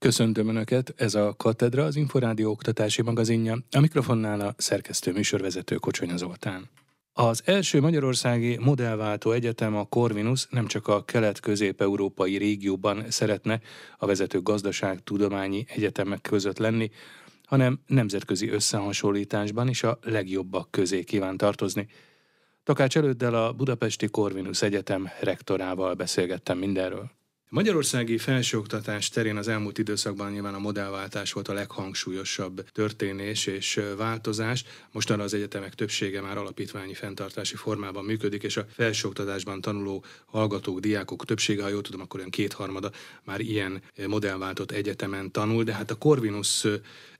Köszöntöm Önöket, ez a Katedra, az Inforádió oktatási magazinja, a mikrofonnál a szerkesztő műsorvezető Kocsonya Zoltán. Az első magyarországi modellváltó egyetem, a Corvinus nem csak a kelet-közép-európai régióban szeretne a vezető gazdaság tudományi egyetemek között lenni, hanem nemzetközi összehasonlításban is a legjobbak közé kíván tartozni. Takács előddel a Budapesti Corvinus Egyetem rektorával beszélgettem mindenről. Magyarországi felsőoktatás terén az elmúlt időszakban nyilván a modellváltás volt a leghangsúlyosabb történés és változás. Mostanra az egyetemek többsége már alapítványi fenntartási formában működik, és a felsőoktatásban tanuló hallgatók, diákok többsége, ha jól tudom, akkor olyan kétharmada már ilyen modellváltott egyetemen tanul, de hát a Corvinus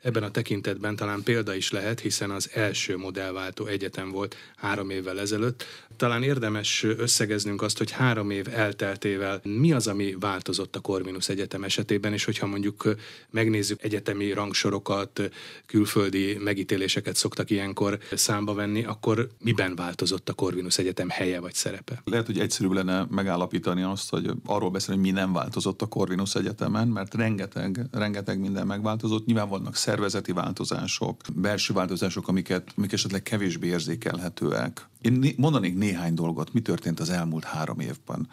ebben a tekintetben talán példa is lehet, hiszen az első modellváltó egyetem volt három évvel ezelőtt. Talán érdemes összegeznünk azt, hogy három év elteltével mi az, ami változott a Corvinus Egyetem esetében, és hogyha mondjuk megnézzük egyetemi rangsorokat, külföldi megítéléseket szoktak ilyenkor számba venni, akkor miben változott a Corvinus Egyetem helye vagy szerepe? Lehet, hogy egyszerűbb lenne megállapítani azt, hogy arról beszélni, hogy mi nem változott a Corvinus Egyetemen, mert rengeteg, rengeteg minden megváltozott. Nyilván vannak szervezeti változások, belső változások, amiket, amik esetleg kevésbé érzékelhetőek. Én mondanék néhány dolgot, mi történt az elmúlt három évben.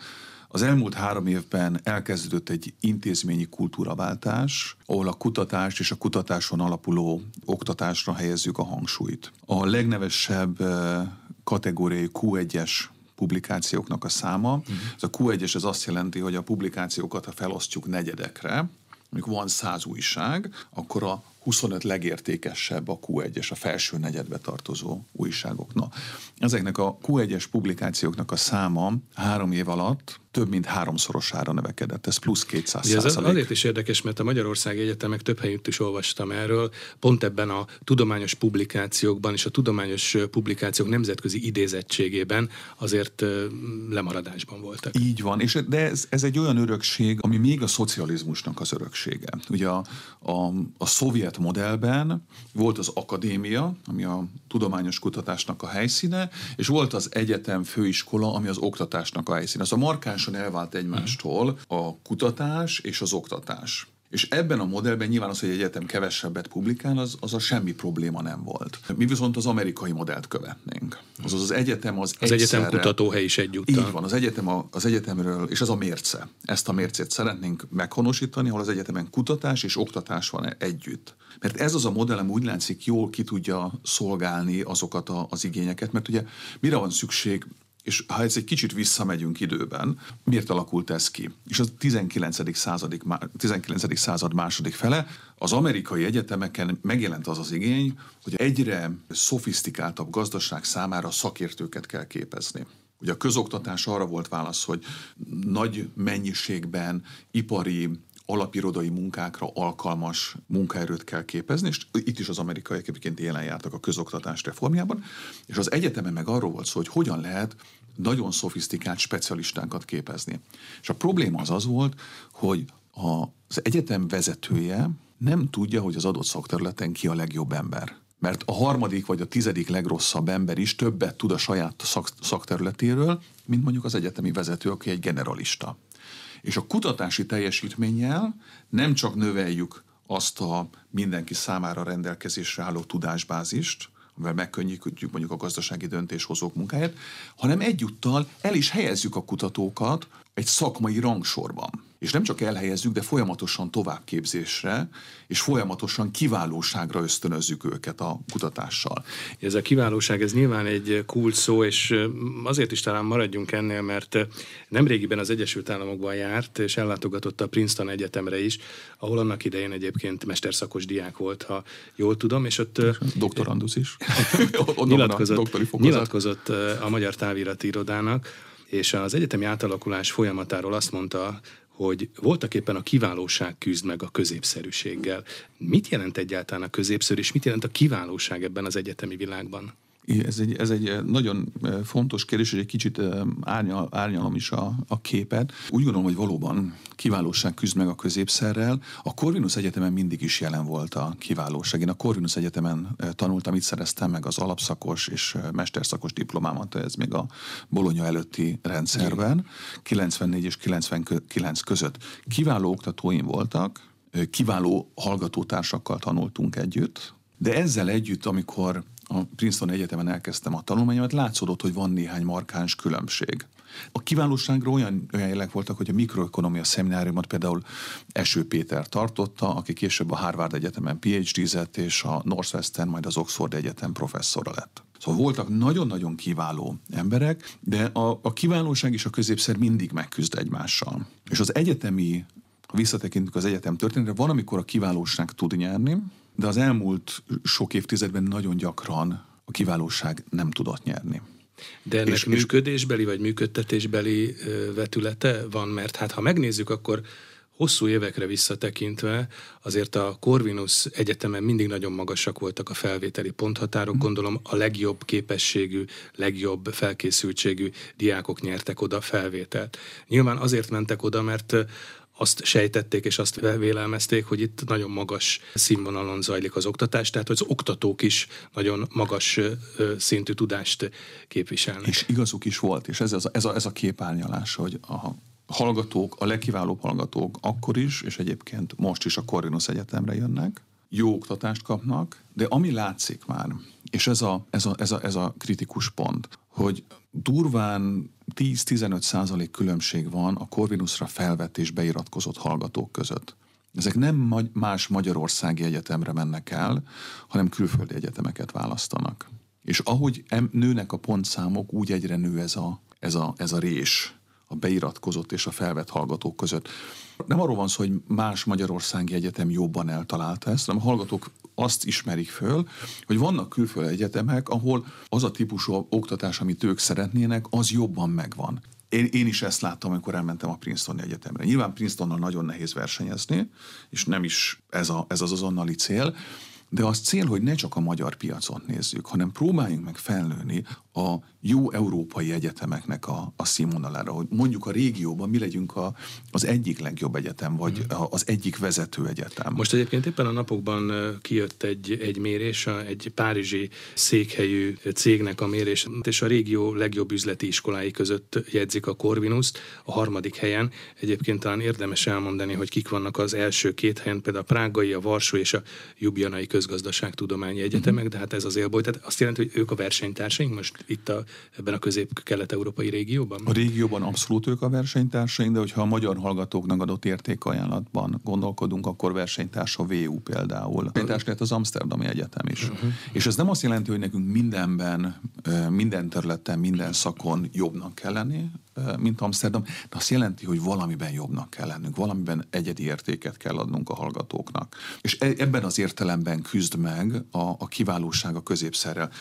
Az elmúlt három évben elkezdődött egy intézményi kultúraváltás, ahol a kutatást és a kutatáson alapuló oktatásra helyezzük a hangsúlyt. A legnevesebb kategóriai Q1-es publikációknak a száma. Uh-huh. Ez a Q1-es az azt jelenti, hogy a publikációkat, ha felosztjuk negyedekre, amikor van száz újság, akkor a 25 legértékesebb a Q1-es, a felső negyedbe tartozó újságoknak. Ezeknek a Q1-es publikációknak a száma három év alatt több mint háromszorosára növekedett, ez plusz 200 Ugye ez azért is érdekes, mert a Magyarországi Egyetemek több helyütt is olvastam erről, pont ebben a tudományos publikációkban és a tudományos publikációk nemzetközi idézettségében azért lemaradásban voltak. Így van, és de ez, ez egy olyan örökség, ami még a szocializmusnak az öröksége. Ugye a, a, a szovjet modellben volt az akadémia, ami a tudományos kutatásnak a helyszíne, és volt az egyetem főiskola, ami az oktatásnak a helyszíne. Az a markáns teljesen elvált egymástól a kutatás és az oktatás. És ebben a modellben nyilván az, hogy egy egyetem kevesebbet publikál, az, az a semmi probléma nem volt. Mi viszont az amerikai modellt követnénk. Azaz az egyetem az Az egyszerre, egyetem kutatóhely is egyúttal. Így van, az, egyetem a, az egyetemről, és ez a mérce. Ezt a mércét szeretnénk meghonosítani, ahol az egyetemen kutatás és oktatás van együtt. Mert ez az a modellem úgy látszik jól ki tudja szolgálni azokat a, az igényeket, mert ugye mire van szükség és ha ez egy kicsit visszamegyünk időben, miért alakult ez ki? És a 19. Század, 19. század második fele az amerikai egyetemeken megjelent az az igény, hogy egyre szofisztikáltabb gazdaság számára szakértőket kell képezni. Ugye a közoktatás arra volt válasz, hogy nagy mennyiségben ipari alapirodai munkákra alkalmas munkaerőt kell képezni, és itt is az amerikaiak egyébként élen jártak a közoktatás reformjában, és az egyetemen meg arról volt szó, hogy hogyan lehet nagyon szofisztikált specialistákat képezni. És a probléma az az volt, hogy az egyetem vezetője nem tudja, hogy az adott szakterületen ki a legjobb ember. Mert a harmadik vagy a tizedik legrosszabb ember is többet tud a saját szak- szakterületéről, mint mondjuk az egyetemi vezető, aki egy generalista. És a kutatási teljesítménnyel nem csak növeljük azt a mindenki számára rendelkezésre álló tudásbázist, amivel megkönnyítjük mondjuk a gazdasági döntéshozók munkáját, hanem egyúttal el is helyezzük a kutatókat egy szakmai rangsorban és nem csak elhelyezzük, de folyamatosan továbbképzésre, és folyamatosan kiválóságra ösztönözzük őket a kutatással. Ez a kiválóság, ez nyilván egy kult szó, és azért is talán maradjunk ennél, mert nemrégiben az Egyesült Államokban járt, és ellátogatott a Princeton Egyetemre is, ahol annak idején egyébként mesterszakos diák volt, ha jól tudom, és ott... Doktorandus is. nyilatkozott, nyilatkozott a Magyar Távirati Irodának, és az egyetemi átalakulás folyamatáról azt mondta, hogy voltak éppen a kiválóság küzd meg a középszerűséggel. Mit jelent egyáltalán a középszerű, és mit jelent a kiválóság ebben az egyetemi világban? Ez egy, ez egy nagyon fontos kérdés, hogy egy kicsit árnyal, árnyalom is a, a képet. Úgy gondolom, hogy valóban kiválóság küzd meg a középszerrel. A Corvinus Egyetemen mindig is jelen volt a kiválóság. Én a Corvinus Egyetemen tanultam, itt szereztem meg az alapszakos és mesterszakos diplomámat, ez még a Bolonya előtti rendszerben, 94 és 99 között. Kiváló oktatóim voltak, kiváló hallgatótársakkal tanultunk együtt, de ezzel együtt, amikor a Princeton Egyetemen elkezdtem a tanulmányomat, látszódott, hogy van néhány markáns különbség. A kiválóságra olyan, olyan jelek voltak, hogy a mikroekonomia szemináriumot például Eső Péter tartotta, aki később a Harvard Egyetemen PhD-zett, és a Northwestern, majd az Oxford Egyetem professzora lett. Szóval voltak nagyon-nagyon kiváló emberek, de a, a kiválóság és a középszer mindig megküzd egymással. És az egyetemi, ha visszatekintünk az egyetem történetre, van, amikor a kiválóság tud nyerni, de az elmúlt sok évtizedben nagyon gyakran a kiválóság nem tudott nyerni. De ennek és, működésbeli vagy működtetésbeli vetülete van, mert hát ha megnézzük, akkor hosszú évekre visszatekintve azért a Corvinus Egyetemen mindig nagyon magasak voltak a felvételi ponthatárok, mhm. gondolom a legjobb képességű, legjobb felkészültségű diákok nyertek oda felvételt. Nyilván azért mentek oda, mert azt sejtették és azt vélelmezték, hogy itt nagyon magas színvonalon zajlik az oktatás, tehát hogy az oktatók is nagyon magas szintű tudást képviselnek. És igazuk is volt, és ez, ez, a, ez, a, ez a képárnyalás, hogy a hallgatók, a legkiválóbb hallgatók akkor is, és egyébként most is a Corvinus Egyetemre jönnek, jó oktatást kapnak, de ami látszik már, és ez a, ez a, ez a, ez a kritikus pont, hogy durván 10-15 százalék különbség van a Corvinusra felvett és beiratkozott hallgatók között. Ezek nem más magyarországi egyetemre mennek el, hanem külföldi egyetemeket választanak. És ahogy nőnek a pontszámok, úgy egyre nő ez a, ez a, ez a rés a beiratkozott és a felvett hallgatók között. Nem arról van szó, hogy más Magyarországi Egyetem jobban eltalálta ezt, hanem a hallgatók azt ismerik föl, hogy vannak külföldi egyetemek, ahol az a típusú oktatás, amit ők szeretnének, az jobban megvan. Én, én is ezt láttam, amikor elmentem a Princeton Egyetemre. Nyilván Princetonnal nagyon nehéz versenyezni, és nem is ez, a, ez az azonnali cél, de az cél, hogy ne csak a magyar piacon nézzük, hanem próbáljunk meg felnőni a jó európai egyetemeknek a, a színvonalára, hogy mondjuk a régióban mi legyünk a, az egyik legjobb egyetem, vagy mm. az egyik vezető egyetem. Most egyébként éppen a napokban kijött egy, egy mérés, egy párizsi székhelyű cégnek a mérés, és a régió legjobb üzleti iskolái között jegyzik a Corvinus a harmadik helyen. Egyébként talán érdemes elmondani, hogy kik vannak az első két helyen, például a Prágai, a Varsó és a Jubjanai Közgazdaságtudományi Egyetemek, mm. de hát ez az élboly. Tehát azt jelenti, hogy ők a versenytársaink most itt a, ebben a közép-kelet-európai régióban? A régióban abszolút ők a versenytársaink, de hogyha a magyar hallgatóknak adott értékajánlatban gondolkodunk, akkor versenytárs a VU például. Versenytárs lehet az Amsterdami Egyetem is. Uh-huh. És ez nem azt jelenti, hogy nekünk mindenben, minden területen, minden szakon jobbnak kell lenni, mint Amsterdam, de azt jelenti, hogy valamiben jobbnak kell lennünk, valamiben egyedi értéket kell adnunk a hallgatóknak. És e, ebben az értelemben küzd meg a, a kiválóság a középszerrel.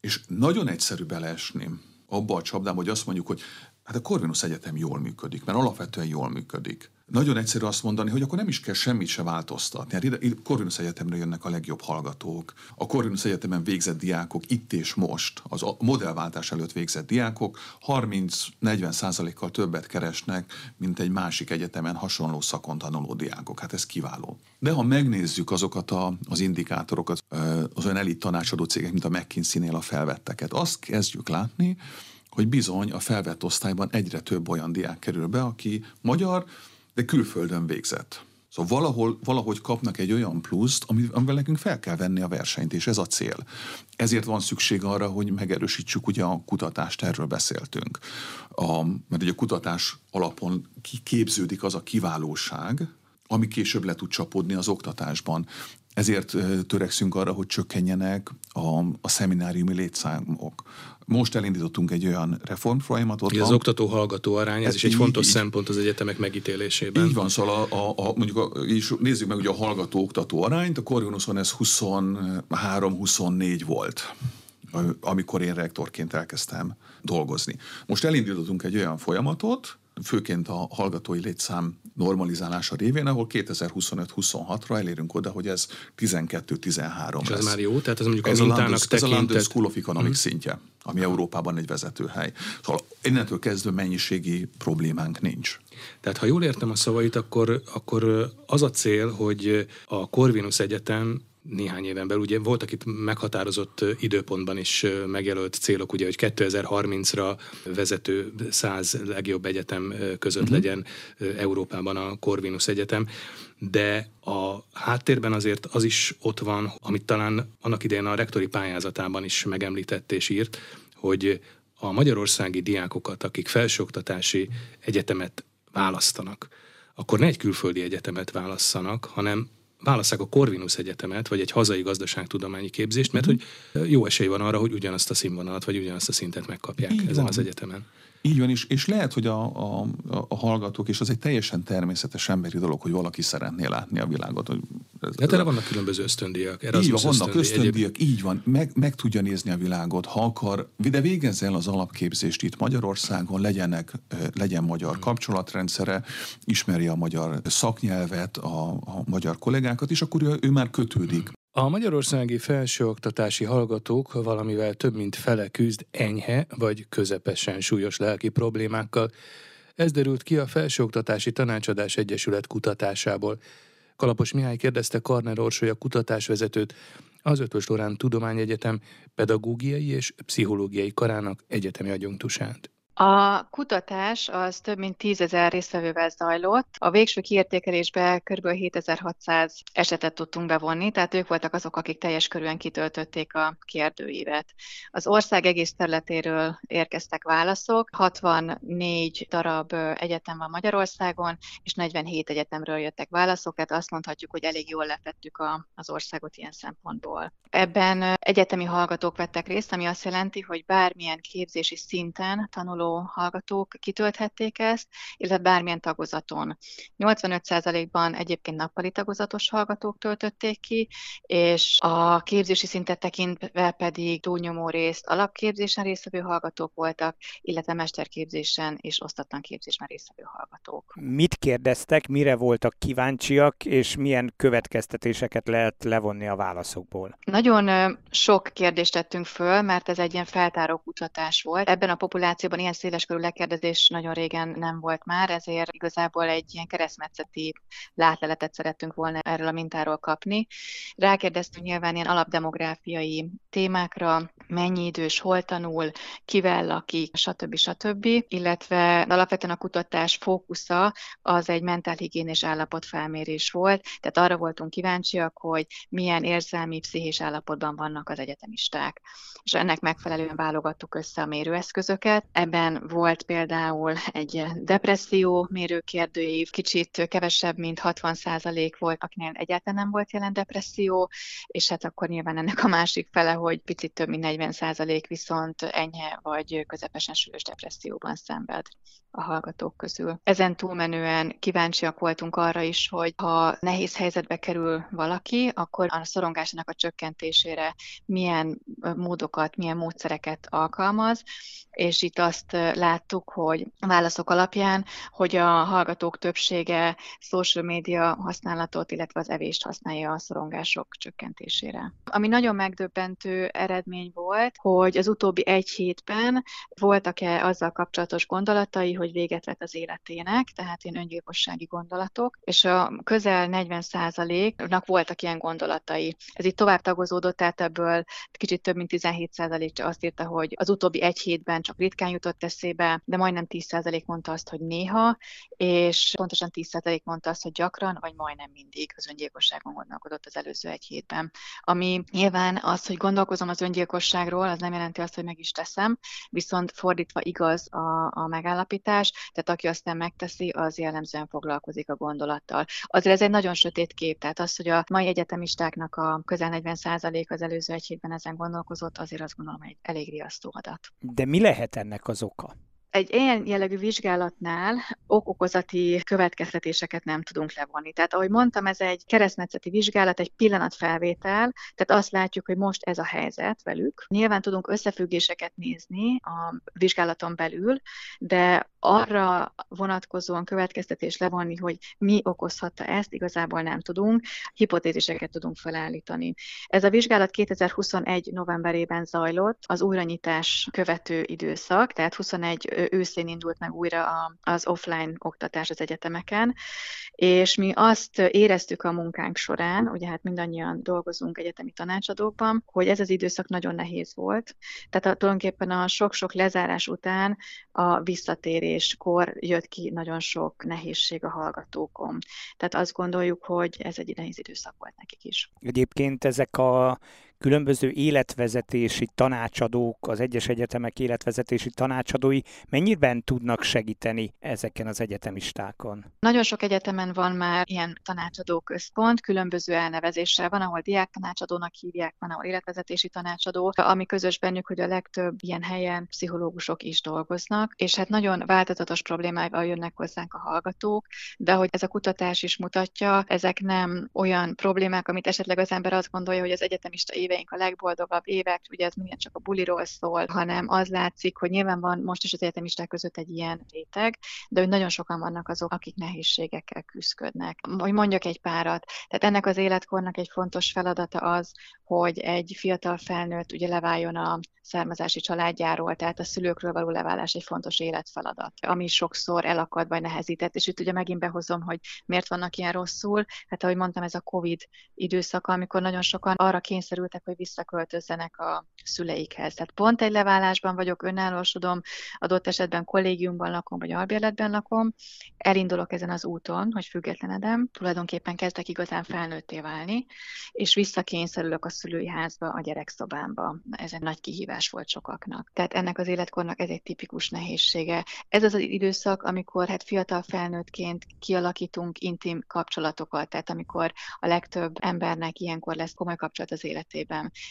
És nagyon egyszerű beleesni abba a csapdába, hogy azt mondjuk, hogy hát a Corvinus Egyetem jól működik, mert alapvetően jól működik. Nagyon egyszerű azt mondani, hogy akkor nem is kell semmit se változtatni. Hát ide, Corvinus Egyetemre jönnek a legjobb hallgatók. A Corvinus Egyetemen végzett diákok itt és most, az a modellváltás előtt végzett diákok 30-40 százalékkal többet keresnek, mint egy másik egyetemen hasonló szakon tanuló diákok. Hát ez kiváló. De ha megnézzük azokat a, az indikátorokat, az olyan elit tanácsadó cégek, mint a McKinsey-nél a felvetteket, azt kezdjük látni, hogy bizony a felvett osztályban egyre több olyan diák kerül be, aki magyar, de külföldön végzett. Szóval valahol, valahogy kapnak egy olyan pluszt, amivel nekünk fel kell venni a versenyt, és ez a cél. Ezért van szükség arra, hogy megerősítsük ugye a kutatást, erről beszéltünk. A, mert ugye a kutatás alapon képződik az a kiválóság, ami később le tud csapódni az oktatásban. Ezért törekszünk arra, hogy csökkenjenek a, a szemináriumi létszámok. Most elindítottunk egy olyan reformfolyamatot. Az oktató-hallgató arány, ez, ez is egy így, fontos így, szempont az egyetemek megítélésében. Így van, szóval a, a, a, mondjuk a, és nézzük meg ugye a hallgató-oktató arányt, a Corvinuson ez 23-24 volt amikor én rektorként elkezdtem dolgozni. Most elindítottunk egy olyan folyamatot, főként a hallgatói létszám normalizálása révén, ahol 2025-26-ra elérünk oda, hogy ez 12-13 És ez már jó? Tehát ez mondjuk ez a mintának London, tekintett... Ez a London School of Economics hmm. szintje, ami Európában egy vezetőhely. Szóval innentől kezdve mennyiségi problémánk nincs. Tehát ha jól értem a szavait, akkor, akkor az a cél, hogy a Corvinus Egyetem néhány éven belül. Ugye voltak itt meghatározott időpontban is megjelölt célok, ugye, hogy 2030-ra vezető száz legjobb egyetem között uh-huh. legyen Európában a Corvinus Egyetem, de a háttérben azért az is ott van, amit talán annak idején a rektori pályázatában is megemlített és írt, hogy a magyarországi diákokat, akik felsőoktatási egyetemet választanak, akkor ne egy külföldi egyetemet válasszanak, hanem válasszák a Corvinus Egyetemet, vagy egy hazai gazdaságtudományi képzést, mert uh-huh. hogy jó esély van arra, hogy ugyanazt a színvonalat, vagy ugyanazt a szintet megkapják Így ezen van. az egyetemen. Így van, és, és lehet, hogy a, a, a hallgatók, és az egy teljesen természetes emberi dolog, hogy valaki szeretné látni a világot. Hogy hát erre vannak különböző ösztöndíjak. Erasmus így van, vannak ösztöndíjak, egyéb... így van, meg, meg tudja nézni a világot, ha akar, de végezze el az alapképzést itt Magyarországon, legyenek, legyen magyar hmm. kapcsolatrendszere, ismeri a magyar szaknyelvet, a, a magyar kollégákat, és akkor ő, ő már kötődik a magyarországi felsőoktatási hallgatók valamivel több mint fele küzd enyhe vagy közepesen súlyos lelki problémákkal. Ez derült ki a Felsőoktatási Tanácsadás Egyesület kutatásából. Kalapos Mihály kérdezte Karner Orsolya kutatásvezetőt, az Ötvös Lorán Tudományegyetem pedagógiai és pszichológiai karának egyetemi adjunktusát. A kutatás az több mint tízezer résztvevővel zajlott. A végső kiértékelésbe kb. 7600 esetet tudtunk bevonni, tehát ők voltak azok, akik teljes körűen kitöltötték a kérdőívet. Az ország egész területéről érkeztek válaszok, 64 darab egyetem van Magyarországon, és 47 egyetemről jöttek válaszok, tehát azt mondhatjuk, hogy elég jól lefettük a, az országot ilyen szempontból. Ebben egyetemi hallgatók vettek részt, ami azt jelenti, hogy bármilyen képzési szinten tanuló tanuló hallgatók kitölthették ezt, illetve bármilyen tagozaton. 85%-ban egyébként nappali tagozatos hallgatók töltötték ki, és a képzési szintet tekintve pedig túlnyomó részt alapképzésen résztvevő hallgatók voltak, illetve mesterképzésen és osztatlan képzésben résztvevő hallgatók. Mit kérdeztek, mire voltak kíváncsiak, és milyen következtetéseket lehet levonni a válaszokból? Nagyon sok kérdést tettünk föl, mert ez egy ilyen feltáró kutatás volt. Ebben a populációban ilyen széleskörű lekérdezés nagyon régen nem volt már, ezért igazából egy ilyen keresztmetszeti látleletet szerettünk volna erről a mintáról kapni. Rákérdeztünk nyilván ilyen alapdemográfiai témákra, mennyi idős, hol tanul, kivel lakik, stb. stb. Illetve alapvetően a kutatás fókusza az egy mentálhigiénés állapotfelmérés volt, tehát arra voltunk kíváncsiak, hogy milyen érzelmi, pszichés állapotban vannak az egyetemisták. És ennek megfelelően válogattuk össze a mérőeszközöket. Ebben volt például egy depresszió mérőkérdőív, kicsit kevesebb, mint 60% volt, akinél egyáltalán nem volt jelen depresszió, és hát akkor nyilván ennek a másik fele, hogy picit több mint 40% viszont enyhe vagy közepesen súlyos depresszióban szenved a hallgatók közül. Ezen túlmenően kíváncsiak voltunk arra is, hogy ha nehéz helyzetbe kerül valaki, akkor a szorongásának a csökkentésére milyen módokat, milyen módszereket alkalmaz, és itt azt láttuk, hogy a válaszok alapján, hogy a hallgatók többsége social media használatot, illetve az evést használja a szorongások csökkentésére. Ami nagyon megdöbbentő eredmény volt, hogy az utóbbi egy hétben voltak-e azzal kapcsolatos gondolatai, hogy véget vett az életének, tehát ilyen öngyilkossági gondolatok, és a közel 40%-nak voltak ilyen gondolatai. Ez itt tovább tagozódott, tehát ebből kicsit több mint 17% azt írta, hogy az utóbbi egy hétben csak ritkán jutott eszébe, de majdnem 10% mondta azt, hogy néha, és pontosan 10% mondta azt, hogy gyakran, vagy majdnem mindig az öngyilkosságon gondolkodott az előző egy hétben. Ami nyilván az, hogy gondolkozom az öngyilkosságról, az nem jelenti azt, hogy meg is teszem, viszont fordítva igaz a, a megállapítás, tehát aki aztán megteszi, az jellemzően foglalkozik a gondolattal. Azért ez egy nagyon sötét kép, tehát az, hogy a mai egyetemistáknak a közel 40% az előző egy hétben ezen gondolkozott, azért azt gondolom, hogy elég riasztó adat. De mi lehet ennek az oka? egy ilyen jellegű vizsgálatnál okokozati következtetéseket nem tudunk levonni. Tehát, ahogy mondtam, ez egy keresztmetszeti vizsgálat, egy pillanatfelvétel, tehát azt látjuk, hogy most ez a helyzet velük. Nyilván tudunk összefüggéseket nézni a vizsgálaton belül, de arra vonatkozóan következtetés levonni, hogy mi okozhatta ezt, igazából nem tudunk, hipotéziseket tudunk felállítani. Ez a vizsgálat 2021 novemberében zajlott, az újranyitás követő időszak, tehát 21 őszén indult meg újra az offline oktatás az egyetemeken, és mi azt éreztük a munkánk során, ugye hát mindannyian dolgozunk egyetemi tanácsadókban, hogy ez az időszak nagyon nehéz volt. Tehát a, tulajdonképpen a sok-sok lezárás után a visszatéréskor jött ki nagyon sok nehézség a hallgatókon. Tehát azt gondoljuk, hogy ez egy nehéz időszak volt nekik is. Egyébként ezek a különböző életvezetési tanácsadók, az egyes egyetemek életvezetési tanácsadói mennyiben tudnak segíteni ezeken az egyetemistákon? Nagyon sok egyetemen van már ilyen tanácsadó központ, különböző elnevezéssel van, ahol diák tanácsadónak hívják, van, ahol életvezetési tanácsadó, ami közös bennük, hogy a legtöbb ilyen helyen pszichológusok is dolgoznak, és hát nagyon változatos problémákkal jönnek hozzánk a hallgatók, de hogy ez a kutatás is mutatja, ezek nem olyan problémák, amit esetleg az ember azt gondolja, hogy az egyetemista éveink a legboldogabb évek, ugye ez minden csak a buliról szól, hanem az látszik, hogy nyilván van most is az egyetemisták között egy ilyen réteg, de hogy nagyon sokan vannak azok, akik nehézségekkel küzdködnek. Hogy mondjak egy párat, tehát ennek az életkornak egy fontos feladata az, hogy egy fiatal felnőtt ugye leváljon a származási családjáról, tehát a szülőkről való leválás egy fontos életfeladat, ami sokszor elakad vagy nehezített, és itt ugye megint behozom, hogy miért vannak ilyen rosszul, hát ahogy mondtam, ez a Covid időszaka, amikor nagyon sokan arra kényszerültek, hogy visszaköltözzenek a szüleikhez. Tehát pont egy leválásban vagyok, önállósodom, adott esetben kollégiumban lakom, vagy albérletben lakom, elindulok ezen az úton, hogy függetlenedem, tulajdonképpen kezdek igazán felnőtté válni, és visszakényszerülök a szülői házba, a gyerekszobámba. Ez egy nagy kihívás volt sokaknak. Tehát ennek az életkornak ez egy tipikus nehézsége. Ez az az időszak, amikor hát fiatal felnőttként kialakítunk intim kapcsolatokat, tehát amikor a legtöbb embernek ilyenkor lesz komoly kapcsolat az életében.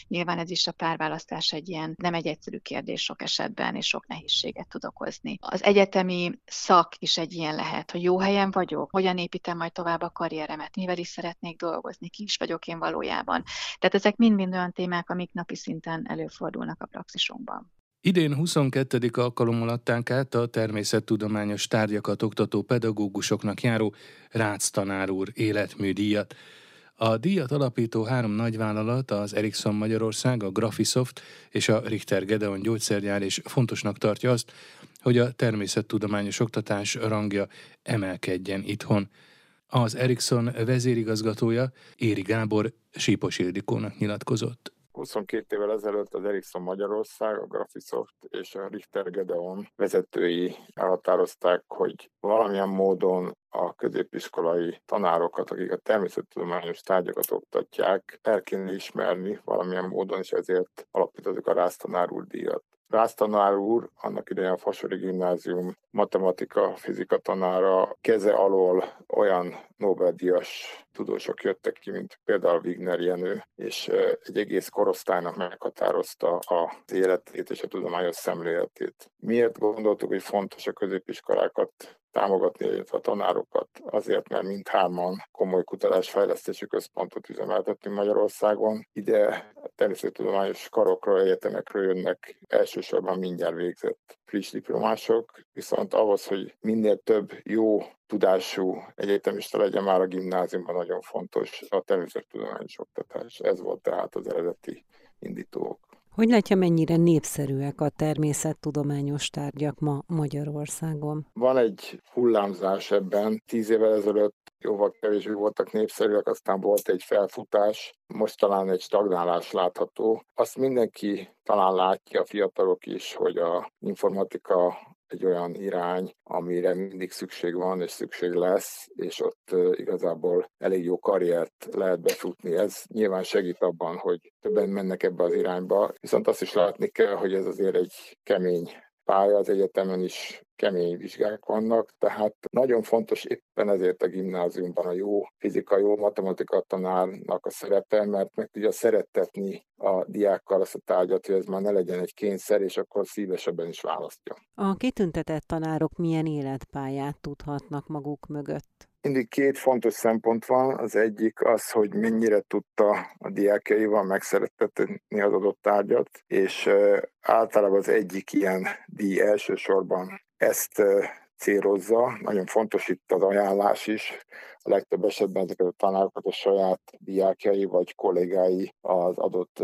Nyilván ez is a párválasztás egy ilyen nem egy egyszerű kérdés sok esetben, és sok nehézséget tud okozni. Az egyetemi szak is egy ilyen lehet, hogy jó helyen vagyok, hogyan építem majd tovább a karrieremet, mivel is szeretnék dolgozni, ki is vagyok én valójában. Tehát ezek mind-mind olyan témák, amik napi szinten előfordulnak a praxisunkban. Idén 22. alkalommal adták át a természettudományos tárgyakat oktató pedagógusoknak járó Rácz tanár úr életműdíjat. A díjat alapító három nagyvállalat, az Ericsson Magyarország, a Graphisoft és a Richter Gedeon gyógyszergyár is fontosnak tartja azt, hogy a természettudományos oktatás rangja emelkedjen itthon. Az Ericsson vezérigazgatója Éri Gábor Sípos Ildikónak nyilatkozott. 22 évvel ezelőtt az Ericsson Magyarország, a Graphisoft és a Richter Gedeon vezetői elhatározták, hogy valamilyen módon a középiskolai tanárokat, akik a természettudományos tárgyakat oktatják, el kéne ismerni valamilyen módon, és ezért alapítottuk a Rásztanár úr díjat. Rásztanár úr, annak idején a Fasori Gimnázium matematika, fizika tanára keze alól olyan Nobel-díjas tudósok jöttek ki, mint például Wigner Jenő, és egy egész korosztálynak meghatározta az életét és a tudományos szemléletét. Miért gondoltuk, hogy fontos a középiskolákat támogatni, illetve a tanárokat azért, mert mindhárman komoly kutatásfejlesztési központot üzemeltetünk Magyarországon. Ide természettudományos karokról, egyetemekről jönnek elsősorban mindjárt végzett friss diplomások, viszont ahhoz, hogy minél több jó tudású egyetemista legyen már a gimnáziumban nagyon fontos a természettudományos oktatás. Ez volt tehát az eredeti indítók. Hogy látja, mennyire népszerűek a természettudományos tárgyak ma Magyarországon? Van egy hullámzás ebben. Tíz évvel ezelőtt jóval kevésbé voltak népszerűek, aztán volt egy felfutás, most talán egy stagnálás látható. Azt mindenki talán látja, a fiatalok is, hogy a informatika egy olyan irány, amire mindig szükség van és szükség lesz, és ott igazából elég jó karriert lehet befutni. Ez nyilván segít abban, hogy többen mennek ebbe az irányba, viszont azt is látni kell, hogy ez azért egy kemény pálya, az egyetemen is kemény vizsgák vannak, tehát nagyon fontos éppen ezért a gimnáziumban a jó fizika, jó matematika tanárnak a szerepe, mert meg tudja szerettetni a diákkal azt a tárgyat, hogy ez már ne legyen egy kényszer, és akkor szívesebben is választja. A kitüntetett tanárok milyen életpályát tudhatnak maguk mögött? Mindig két fontos szempont van. Az egyik az, hogy mennyire tudta a diákjaival megszerettetni az adott tárgyat, és általában az egyik ilyen díj elsősorban ezt célozza. Nagyon fontos itt az ajánlás is. A legtöbb esetben ezeket a tanárokat a saját diákjai vagy kollégái az adott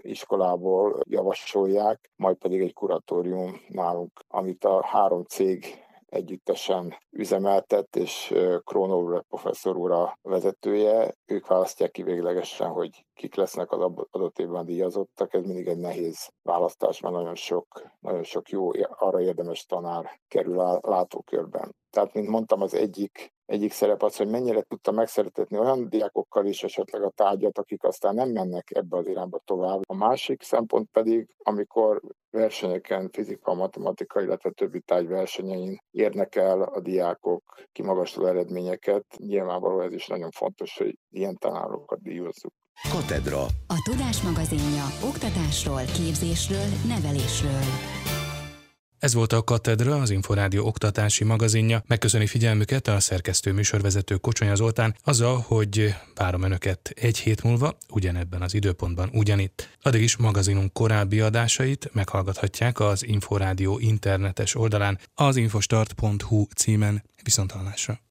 iskolából javasolják, majd pedig egy kuratórium nálunk, amit a három cég együttesen üzemeltet, és Krónóra professzor úr a vezetője. Ők választják ki véglegesen, hogy kik lesznek az adott évben díjazottak. Ez mindig egy nehéz választás, mert nagyon sok, nagyon sok jó, arra érdemes tanár kerül a látókörben. Tehát, mint mondtam, az egyik egyik szerep az, hogy mennyire tudta megszeretetni olyan diákokkal is esetleg a tárgyat, akik aztán nem mennek ebbe az irányba tovább. A másik szempont pedig, amikor versenyeken, fizika, matematika, illetve többi tárgy versenyein érnek el a diákok kimagasló eredményeket. Nyilvánvaló ez is nagyon fontos, hogy ilyen tanárokat díjazzuk. Katedra. A Tudás magazinja oktatásról, képzésről, nevelésről. Ez volt a Katedra, az Inforádió oktatási magazinja. Megköszöni figyelmüket a szerkesztő műsorvezető Kocsonya Zoltán azzal, hogy várom Önöket egy hét múlva, ugyanebben az időpontban ugyanitt. Addig is magazinunk korábbi adásait meghallgathatják az Inforádió internetes oldalán az infostart.hu címen. Viszontalásra!